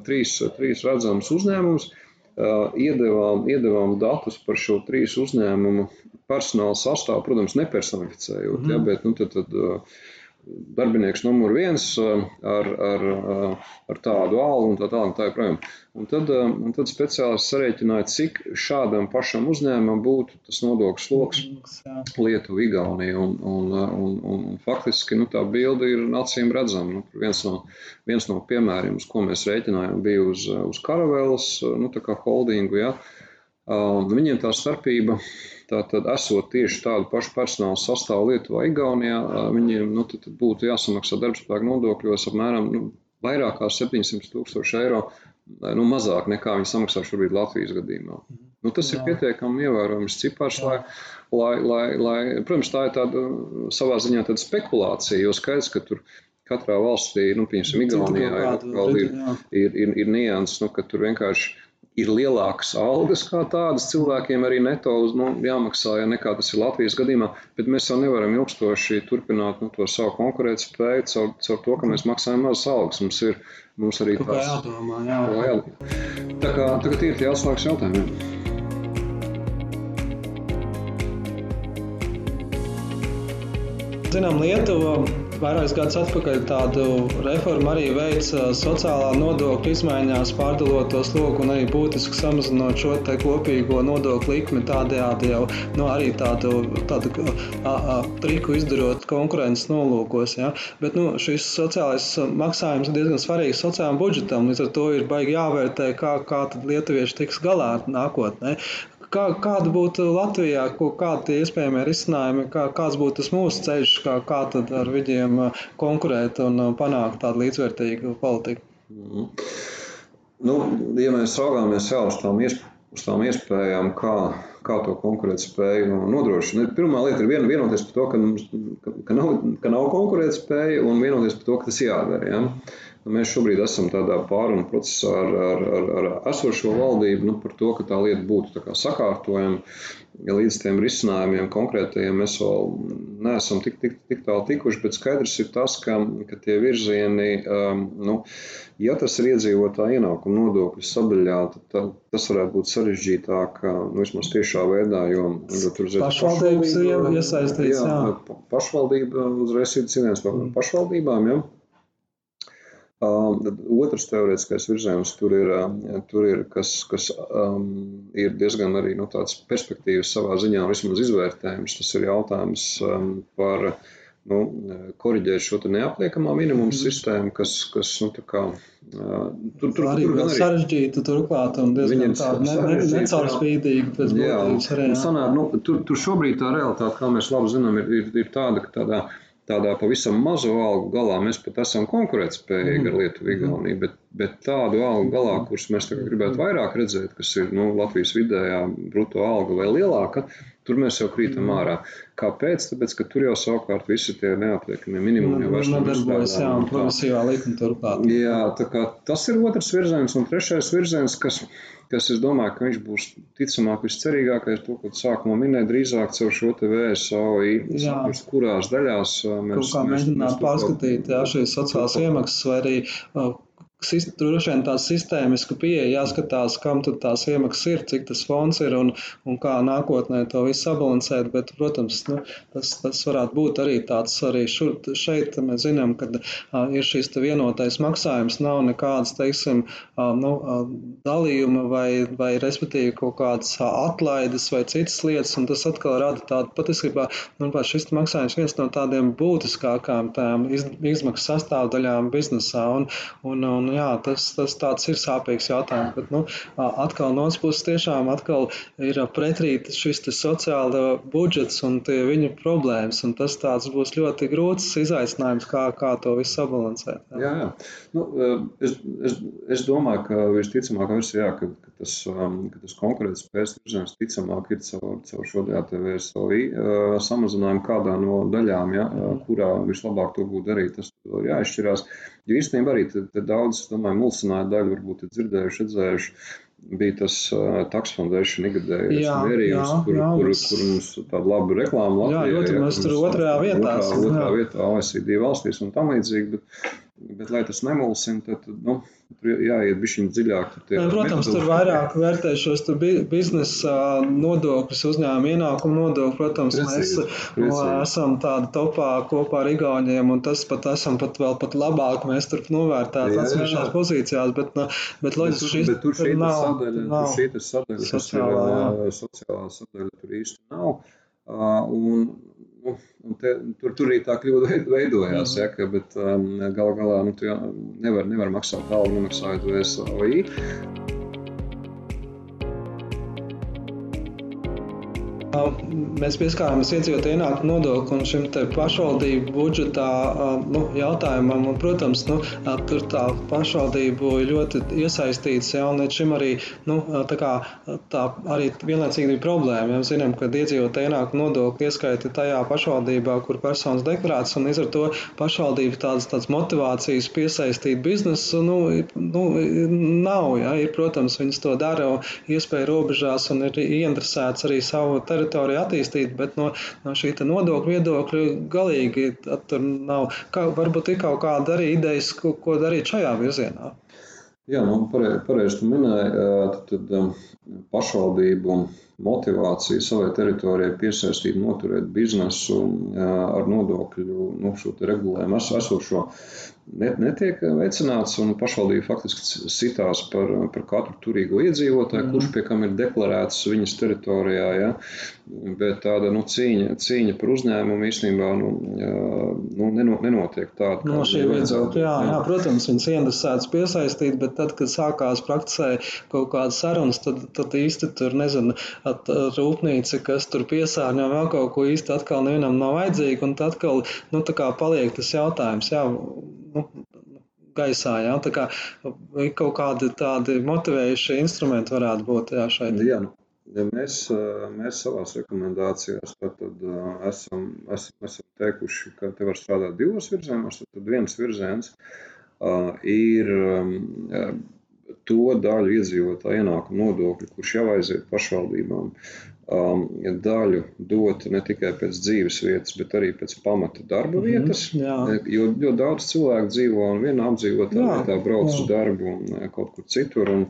trīs, trīs redzamus uzņēmumus iedevām, iedevām datus par šo trīs uzņēmumu personāla sastāvu, protams, nepersonificējot, mm. ja, bet nu, tad, tad, darbinieks numur viens ar, ar, ar tādu algu un tā tālāk. Tā joprojām. un tad, un tad speciālists sarēķināja, cik šādam pašam uzņēmumam būtu tas nodokļu sloks Lietuva, Igaunija. Un, un, un, un, un faktiski nu, tā bilde ir acīm redzama. Nu, viens, no, viens no piemēriem, uz ko mēs rēķinājām, bija uz, uz karavēlas nu, holdingu. Ja. Viņiem tā starpība Tātad, esot tieši tādu pašu personāla sastāvu Lietuvā, Igaunijā, viņiem nu, tad, tad būtu jāsamaksā darbspēka nodokļos apmēram nu, vairāk kā 700 tūkstoši eiro. Nu, mazāk nekā viņi samaksā šobrīd Latvijas gadījumā. Nu, tas Jā. ir pietiekami ievērojams cipars, lai, lai, lai, lai, protams, tā ir tāda savā ziņā tāda spekulācija, jo skaidrs, ka tur katrā valstī, nu, piemēram, Igaunijā ir, ir, ir, ir, ir nianses, nu, ka tur vienkārši ir lielākas algas kā tādas cilvēkiem arī neto nu, jāmaksā, ja nekā tas ir Latvijas gadījumā, bet mēs jau nevaram ilgstoši turpināt nu, to savu konkurētspēju caur, caur to, ka mēs maksājam mazas algas. Mums ir mums arī tās jādomā. Jā. Jā. Tā kā, tie ir tie atslēgas jautājumi. Zinām, Lietuva vairākus gadus atpakaļ tādu reformu arī veica sociālā nodokļa izmaiņās, pārdalot to slogu un arī būtiski samazinot šo kopīgo nodokļu likmi, tādējādi jau nu, arī tādu, tādu a, a, triku izdarot konkurences nolūkos. Ja? Bet nu, šis sociālais maksājums ir diezgan svarīgs sociālajam budžetam, līdz ar to ir baigi jāvērtē, kā, kā lietuvieši tiks galā nākotnē. Kā, kāda būtu Latvijā, ko, kādi ir iespējami risinājumi, kā, kāds būtu tas mūsu ceļš, kā, kā tad ar viņiem uh, konkurēt un uh, panākt tādu līdzvērtīgu politiku? Mm. Nu, ja mēs raugāmies jau uz tām, iesp uz tām iespējām, kā, kā to konkurētspēju nodrošināt, pirmā lieta ir vien, vienoties par to, ka, mums, ka, ka, nav, ka nav konkurētspēja un vienoties par to, ka tas jādara. Ja? Nu, mēs šobrīd esam tādā pārunu procesā ar, ar, ar, ar esošo valdību nu, par to, ka tā lieta būtu tā sakārtojama. Ja līdz tiem risinājumiem konkrētajiem mēs vēl neesam tik, tik, tik tālu tikuši, bet skaidrs ir tas, ka, ka tie virzieni, um, nu, ja tas ir iedzīvotāja ienākuma nodokļu sadaļā, tad tas varētu būt sarežģītāk, nu, vismaz tiešā veidā, jo, jo tur ir pašvaldības iesaistīts. Jā, jā, pašvaldība uzreiz ir cīnās par mm. pašvaldībām. Ja? Tad otrs teorētiskais virziens tur ir, tur ir kas, kas um, ir diezgan arī no nu, tādas perspektīvas savā ziņā, vismaz izvērtējums. Tas ir jautājums um, par nu, koriģēt šo neapliekamā minimuma mm. sistēmu, kas, kas nu, kā. Uh, tur, tur, arī arī sarežģīta, turklāt, un diezgan tāda ne, ne, necaurspīdīga pēc būtības. Jā. Sanāk, nu, tur, tur šobrīd tā realitāte, kā mēs labi zinām, ir, ir, ir tāda, ka tādā tādā pavisam mazu algu galā mēs pat esam konkurētspējīgi mm. ar Lietuvu, Igauniju, bet, bet tādu algu galā, kurus mēs gribētu vairāk redzēt, kas ir nu, Latvijas vidējā bruto alga vai lielāka, tur mēs jau krītam mm. ārā. Kāpēc? Tāpēc, ka tur jau savukārt visi tie neapliekamie minimumi jau vairs nedarbojas. Jā, un progresīvā likuma turklāt. Jā, tā kā tas ir otrs virziens un trešais virziens, kas kas es domāju, ka viņš būs ticamāk viscerīgākais, to, ko sākumā minēja, drīzāk caur šo te VSOI, saprast, kurās daļās mēs. Kaut kā mēģināt pārskatīt, jā, šīs sociālās iemaksas vai arī droši vien tā sistēmiska pieeja jāskatās, kam tad tās iemaksas ir, cik tas fonds ir un, un kā nākotnē to visu sabalansēt. Bet, protams, nu, tas, tas varētu būt arī tāds arī šur, šeit. Mēs zinām, ka ir šis vienotais maksājums, nav nekādas, teiksim, nu, dalījuma vai, vai respektīvi kaut kādas atlaides vai citas lietas, un tas atkal rada tādu patiesībā, manuprāt, šis maksājums viens no tādiem būtiskākām tām iz, izmaksu sastāvdaļām biznesā. Un, un, un un jā, tas, tas tāds ir sāpīgs jautājums. Bet, nu, atkal no otras puses tiešām atkal ir pretrīt šis sociāla budžets un tie viņu problēmas, un tas tāds būs ļoti grūts izaicinājums, kā, kā to visu sabalansēt. Jā, jā. jā. Nu, es, es, es domāju, ka visticamāk, jā, ka, ka tas, ka tas konkurētspējas virziens ticamāk ir caur, caur šo DATVSOI samazinājumu kādā no daļām, ja, kurā vislabāk to būtu darīt. Tas ir jāizšķirās. Jo īstenībā arī te, te daudz, es domāju, mulsināja daļu varbūt ir dzirdējuši, redzējuši. Bija tas uh, Tax Foundation ikgadējais mērījums, kur, jā, kur, kur mums tāda laba reklāma Latvijā. Jā, ļoti, mēs tur otrajā vietā. Otrā, otrā vietā OECD valstīs un tam līdzīgi, bet Bet, lai tas nemulsina, tad nu, tur jāiet bišķiņ dziļāk. Protams, tur vairāk vērtē šos biznesa nodokļus, uzņēmuma ienākumu nodokļu. Protams, precīzi, mēs precīzi. esam tādi topā kopā ar Igauniem, un tas pat esam pat vēl pat labāk. Mēs tur novērtētu atsevišķās pozīcijās, bet, nu, bet loģiski šis bet tur šī nav, sadaļa, nav tur šī sadaļa, sociālā, ir sociālā sadaļa, tur īsti nav. Uh, un, nu, te, tur, tur arī tā kļūda veidojās. Ja, ka, bet um, gal galā nu, tu nevar, nevar maksāt algu, nemaksājot VSOI. Mēs pieskārāmies iedzīvotāju ienākumu nodokli un šim pašvaldību budžetā nu, jautājumam. Un, protams, nu, tur tā pašvaldība ir ļoti iesaistīta. Ja, līdz šim arī nu, tā, kā, tā arī vienlaicīgi bija problēma. Ja, mēs zinām, ka iedzīvotāju ienākumu nodokli ieskaita tajā pašvaldībā, kur personas deklarētas, un līdz ar to pašvaldība tādas, tādas motivācijas piesaistīt biznesu nu, nu, nav. Ja. Ir, protams, viņas to dara iespēju robežās un ir ieinteresēts arī savu teritoriju teritoriju attīstīt, bet no, no šī nodokļu viedokļa galīgi tur nav. Kā, varbūt ir kaut kāda arī idejas, ko, ko darīt šajā virzienā. Jā, nu, pareizi pareiz tu minēji, tad, tad pašvaldību motivācija savai teritorijai piesaistīt, noturēt biznesu ar nodokļu, nu, regulējumu esošo netiek veicināts, un pašvaldība faktiski sitās par, par katru turīgo iedzīvotāju, mm. kurš pie kam ir deklarēts viņas teritorijā. Ja? Bet tāda nu, cīņa, cīņa par uzņēmumu īstenībā nu, nu, nenotiek tāda. No šī viedokļa, jā, jā, protams, viņas interesētas piesaistīt, bet tad, kad sākās praksē kaut kādas sarunas, tad, tad īsti tur, nezinu, at, rūpnīca, kas tur piesārņo vēl kaut ko īsti atkal nevienam nav vajadzīga, un tad atkal, nu, tā kā paliek tas jautājums, jā, nu, gaisā. Ja? Tā kā kaut kādi tādi motivējušie instrumenti varētu būt jā, šeit. Jā, nu. Ja mēs, mēs savā rekomendācijās tad, tad, esam, esam, esam teikuši, ka te var strādāt divos virzienos. Tad, tad viens virziens uh, ir um, to daļu iedzīvotāju ienākumu nodokļu, kurš jau aiziet pašvaldībām um, daļu dot ne tikai pēc dzīves vietas, bet arī pēc pamata darba mhm, vietas. Mm -hmm, jo ļoti daudz cilvēku dzīvo un vienā apdzīvotā vietā brauc jā. uz darbu un eh, kaut kur citur. Un,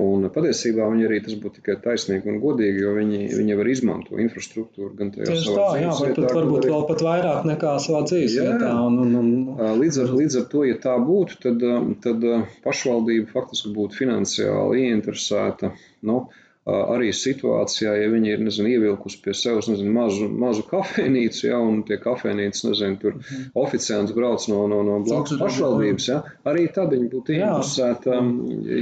un patiesībā viņi arī tas būtu tikai taisnīgi un godīgi, jo viņi, viņi var izmantot infrastruktūru gan tajā Tieši savā tā, jā, vietā, pat, varbūt arī... vēl pat vairāk nekā savā dzīves jā, vietā. Un, un, un... Līdz, ar, līdz ar to, ja tā būtu, tad, tad pašvaldība faktiski būtu finansiāli ieinteresēta. Nu, arī situācijā, ja viņi ir nezinu, ievilkusi pie sevis nezinu, mazu, mazu kafejnīcu, ja, un tie kafejnīcas, nezinu, tur mm. oficiāls brauc no, no, no blakus pašvaldības, ja, arī tad viņi būtu interesēti,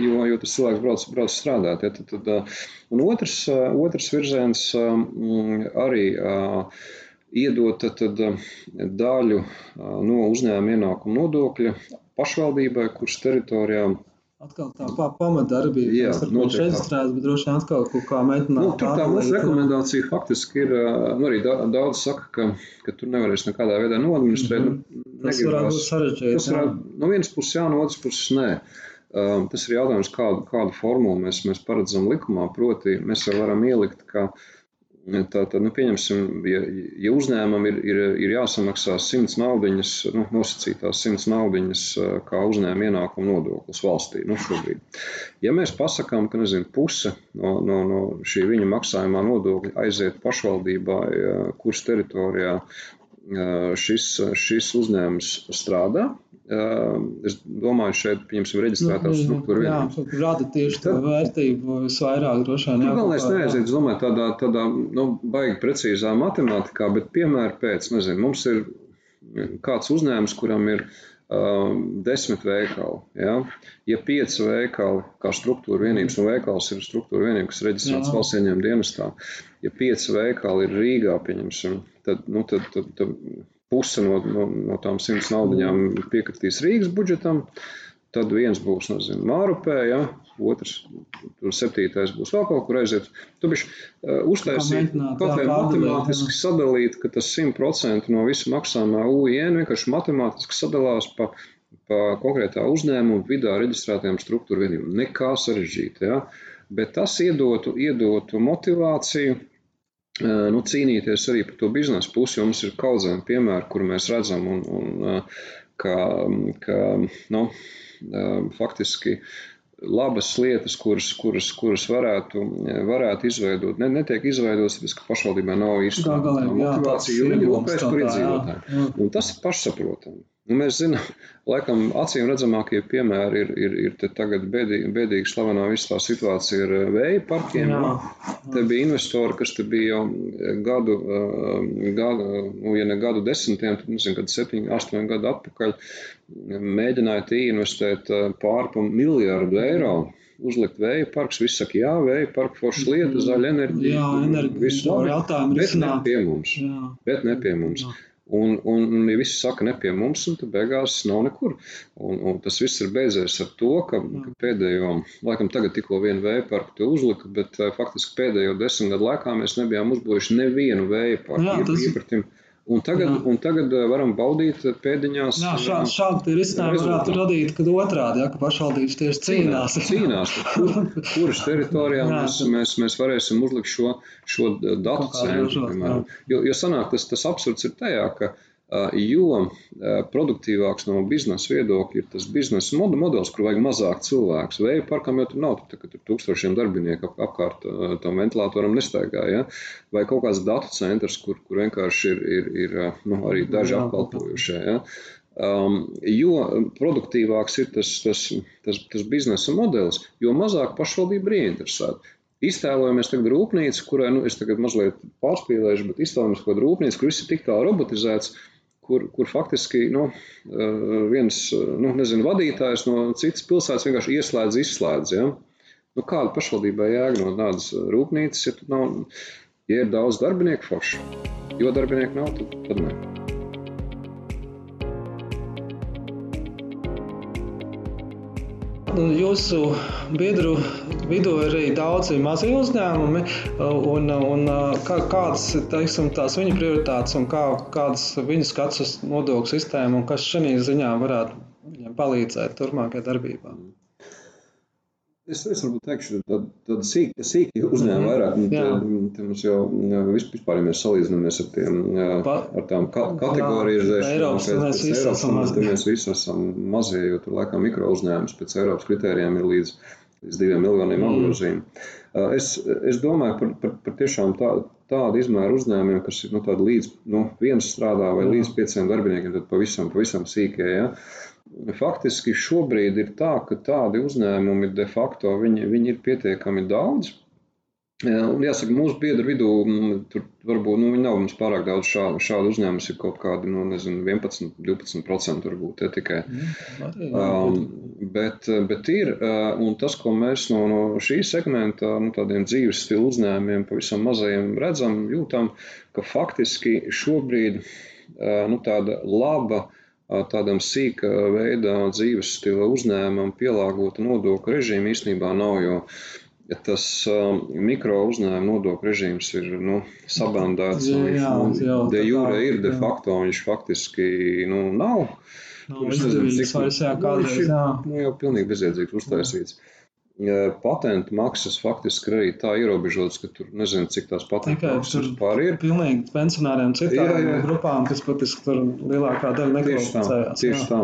jo, jo tas cilvēks brauc, brauc strādāt. Ja, tad, tad, un otrs, otrs virziens arī iedot tad, daļu no uzņēmuma ienākuma nodokļa pašvaldībai, kuras teritorijā Atkal tā pamatdarbība, jā, kas tur ir reģistrēta, bet droši vien atkal kaut kā mēģināt. Nu, tur tā mūsu rekomendācija faktiski ir, nu arī daudz saka, ka, ka tur nevarēs nekādā veidā noadministrēt. Mm -hmm. nu, tas varētu būt sarežģīti. Tas varētu, no vienas puses jā, no otras puses nē. Um, tas ir jautājums, kādu, kādu formulu mēs, mēs paredzam likumā. Proti, mēs jau varam ielikt, ka uh, Tātad, nu, pieņemsim, ja, ja uzņēmumam ir, ir, ir jāsamaksā 100 naudiņas, nu, nosacītās 100 naudiņas kā uzņēmuma ienākuma nodoklis valstī, nu, šobrīd. Ja mēs pasakām, ka, nezinu, puse no, no, no šī viņa maksājumā nodokļa aiziet pašvaldībai, kuras teritorijā šis, šis uzņēmums strādā, Es domāju, šeit, pieņemsim, reģistrētā nu, struktūra jā, rada tieši tā vērtību visvairāk droši vien. Jā, galvenais neaiziet, es domāju, tādā, tādā, nu, baigi precīzā matemātikā, bet piemēra pēc, nezinu, mums ir kāds uzņēmums, kuram ir um, desmit veikali, ja, ja pieci veikali, kā struktūra vienības, un veikals ir struktūra vienība, kas reģistrēts valsts ieņēmuma dienestā, ja pieci veikali ir Rīgā, pieņemsim, tad, nu, tad, tad, tad puse no, no, no tām simts naudiņām piekritīs Rīgas budžetam. Tad viens būs, nezinu, Mārupē, ja, otrs, tur septītais būs vēl kaut kur aiziet. Tu bišķi uh, uztaisīt, kaut kā matemātiski jā. sadalīt, ka tas 100% no visa maksājumā UIN vienkārši matemātiski sadalās pa, pa konkrētā uzņēmuma vidā reģistrētajām struktūra vienībām. Nekā sarežģīta, ja. Bet tas iedotu, iedotu motivāciju nu, cīnīties arī par to biznesa pusi, jo mums ir kaudzēm piemēri, kur mēs redzam un, un uh, ka, ka nu, faktiski labas lietas, kuras, kuras, kuras varētu, varētu izveidot. Ne, netiek izveidotas, tāpēc, ka pašvaldībā nav īsta motivācija, jo viņi rūpējas par iedzīvotājiem. Tas ir pašsaprotami. Nu, mēs zinām, laikam, acīm redzamākie piemēri ir, ir, ir tagad bēdīgi, bēdīgi slavenā visā tā situācija ar eh, vēja parkiem. Jā, jā. Te bija investori, kas te bija jau eh, gadu, eh, gadu nu, ja ne gadu desmitiem, tad nezinu, kad septiņi, astoņi gadu atpakaļ mēģināja investēt pārpa miljardu eiro uzlikt vēja parks. Visi saka, jā, vēja parka forša lieta, zaļa enerģija. Jā, enerģija. Viss labi, bet ne pie mums. Jā. Bet ne pie mums. Jā. Un, un, un ja visi saka, ne pie mums, un tad beigās nav nekur. Un, un tas viss ir beidzies ar to, ka, ka pēdējo, laikam tagad tikko vienu vēja parku uzlika, bet uh, faktiski pēdējo desmit gadu laikā mēs nebijām uzbūvējuši nevienu vēja parku. Jā, tas... Iepratim, Un tagad, jā. un tagad eh, varam baudīt eh, pēdiņās. Jā, šā, šādi risinājumi varētu radīt, kad otrādi, ja, ka pašvaldības tieši cīnās. Cīnās, kur, kuras teritorijā jā, mēs, mēs, mēs varēsim uzlikt šo, šo datu centru. Jo, jo sanāk, tas, tas absurds ir tajā, ka Jo produktīvāks no biznesa viedokļa ir tas biznesa modelis, kur vajag mazāk cilvēku. Vēja parkam jau tur nav, tur, tur tūkstošiem darbinieku apkārt tam ventilatoram nestaigā. Ja? Vai kaut kāds datu centrs, kur, kur vienkārši ir, ir, ir nu, arī daži apkalpojušie. Ja? Um, jo produktīvāks ir tas, tas, tas, tas biznesa modelis, jo mazāk pašvaldība ir ieinteresēta. Iztēlojamies tagad rūpnīcu, kurai, nu, es tagad mazliet pārspīlēšu, bet iztēlojamies kaut kādu rūpnīcu, kur viss ir tik tā robotizēts, uh, kur, kur faktiski nu, eh, viens nu, nezinu, vadītājs no citas pilsētas vienkārši ieslēdz, izslēdz. Ja? Nu, kāda pašvaldībai jēga no tādas rūpnīcas, ja, nav, ja ir daudz darbinieku forši? Jo darbinieku nav, tad, tad ne. jūsu biedru vidū ir arī daudzi mazi uzņēmumi, un, un kā, kādas teiksim, tās viņa prioritātes un kā, kādas viņa skats uz nodokļu sistēmu un kas šajā ziņā varētu viņam palīdzēt turpmākajā darbībā? Es, es varbūt teikšu, tāda tā sīka, sīka uzņēmuma vairāk. Nu, te, te mums jau vispār, ja mēs salīdzinamies ar, tiem, ar tām ka, kategorizēšanām, pēc, mēs, Eiropas, tad mēs visi esam mazie, jo tur laikam mikro uzņēmums pēc Eiropas kritērijiem ir līdz, līdz diviem miljoniem mm. apgrozījumu. Es, es domāju par, par, par tiešām tā, tādu izmēru uzņēmumiem, kas ir nu, līdz nu, viens strādā vai līdz pieciem darbiniekiem, tad pavisam, pavisam sīkie. Ja? Faktiski šobrīd ir tā, ka tādi uzņēmumi de facto viņi, viņi ir pietiekami daudz. Un jāsaka, mūsu biedru vidū tur varbūt nu, nav mums pārāk daudz šādu, šādu uzņēmumu. Ir kaut kādi nu, nezinu, 11, 12% varbūt ja, tikai. Mm, um, bet, bet ir, un tas, ko mēs no, no šī segmenta, nu, tādiem dzīves stilu uzņēmumiem, pavisam mazajiem redzam, jūtam, ka faktiski šobrīd nu, tāda laba tādam sīka veidā dzīves stila uzņēmumam pielāgota nodokļu režīma īstenībā nav, jo tas um, mikro uzņēmuma nodokļu režīms ir nu, sabandēts. Jā, viņš, nu, jā, de jure ir, de facto viņš faktiski nu, nav. Nav izdevīgs vairs, jā, kādreiz, jā. Nu, jau pilnīgi bezjēdzīgs uztaisīts. Jā patentu maksas faktiski arī tā ierobežotas, ka tur nezinu, cik tās patentu maksas vispār ir. Pilnīgi pensionāriem citām jā, jā. grupām, kas patiesībā tur lielākā daļa nekvalificējās. Tieši tā.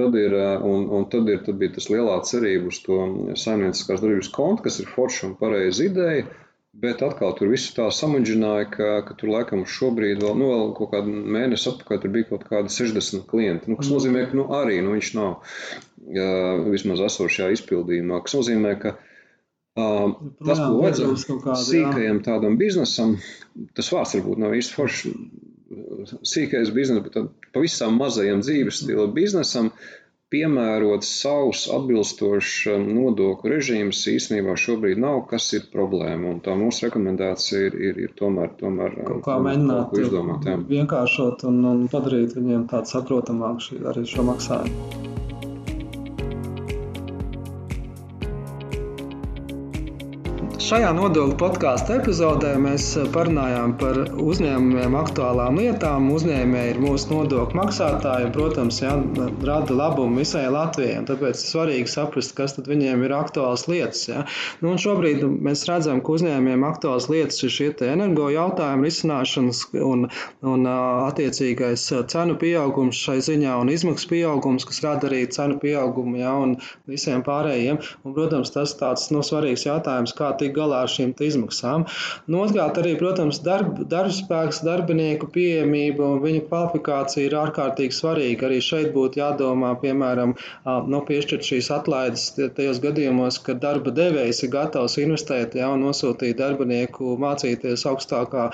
Tad, ir, un, un tad, ir, tad bija tas lielā cerība uz to saimnieciskās darbības kontu, kas ir forša un pareiza ideja. Bet atkal tur viss tā samudžināja, ka, ka tur laikam šobrīd vēl, nu, vēl kaut kādu mēnesi atpakaļ tur bija kaut kādi 60 klienti. Nu, kas mm. nozīmē, ka nu, arī nu, viņš nav uh, vismaz esošajā izpildījumā. Tas nozīmē, ka uh, tas, ko vajadzētu sīkajam tādam biznesam, tas vārds varbūt nav īsti foršs sīkais biznesa, bet pavisam mazajam dzīves stila biznesam piemērots savs atbilstošs um, nodokļu režīms īstenībā šobrīd nav, kas ir problēma. Un tā mūsu rekomendācija ir, ir, ir tomēr, tomēr um, kaut kā mēģināt izdomāt, vienkāršot un, un padarīt viņiem tādu saprotamāku arī šo maksājumu. Šajā nodokļu podkāstu epizodē mēs parunājām par uzņēmumiem, aktuālām lietām. Uzņēmēji ir mūsu nodokļu maksātāji, un, protams, jā, rada labumu visai Latvijai. Tāpēc ir svarīgi saprast, kas viņiem ir aktuāls lietas. Jā. Nu, šobrīd mēs redzam, ka uzņēmumiem aktuāls lietas ir šie energo jautājumu risināšanas un, un attiecīgais cenu pieaugums šai ziņā un izmaksu pieaugums, kas rada arī cenu pieaugumu jā, un visiem pārējiem. Un, protams, tas tāds no nu, svarīgs jautājums, kā tik galā ar šīm izmaksām. Nu, Otrkārt, arī, protams, darb, darbspēks, darbinieku pieejamība un viņu kvalifikācija ir ārkārtīgi svarīga. Arī šeit būtu jādomā, piemēram, no nu, piešķirt šīs atlaides tajos gadījumos, kad darba devējs ir gatavs investēt ja, un nosūtīt darbinieku mācīties augstākā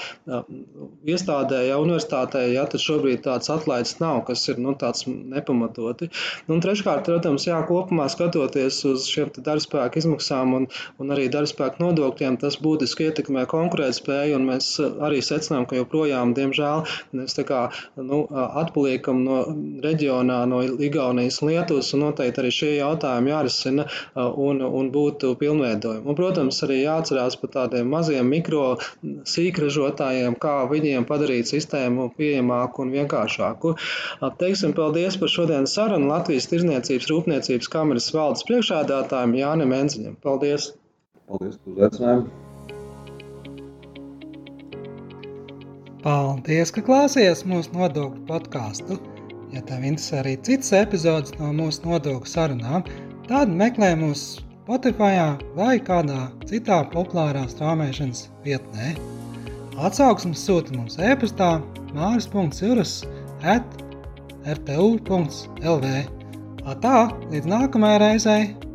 iestādē, ja universitātē, ja tad šobrīd tāds atlaides nav, kas ir nu, tāds nepamatoti. Nu, un treškārt, protams, jā, kopumā skatoties uz šiem darbspēku izmaksām un, un arī darbspēku nodokļiem, nodokļiem, tas būtiski ietekmē konkurētspēju, un mēs arī secinām, ka joprojām, diemžēl, mēs tā kā nu, atpaliekam no reģionā, no Igaunijas un Lietuvas, un noteikti arī šie jautājumi jārisina un, un būtu pilnveidojumi. Un, protams, arī jāatcerās par tādiem maziem mikro sīkražotājiem, kā viņiem padarīt sistēmu pieejamāku un vienkāršāku. Teiksim paldies par šodienas sarunu Latvijas Tirzniecības Rūpniecības kameras valdes priekšādātājiem Jānim Enziņam. Paldies! Paldies par uzaicinājumu! Paldies, ka klausījāties mūsu nodokļu podkāstu. Ja tev interesē arī citas epizodes no mūsu nodokļu sarunām, tad meklē mūs Spotify vai kādā citā populārā strāmošanas vietnē. Atsauksmes sūta mums e-pastā māris.cirus at rtu.lv. Tā, līdz nākamajai reizei!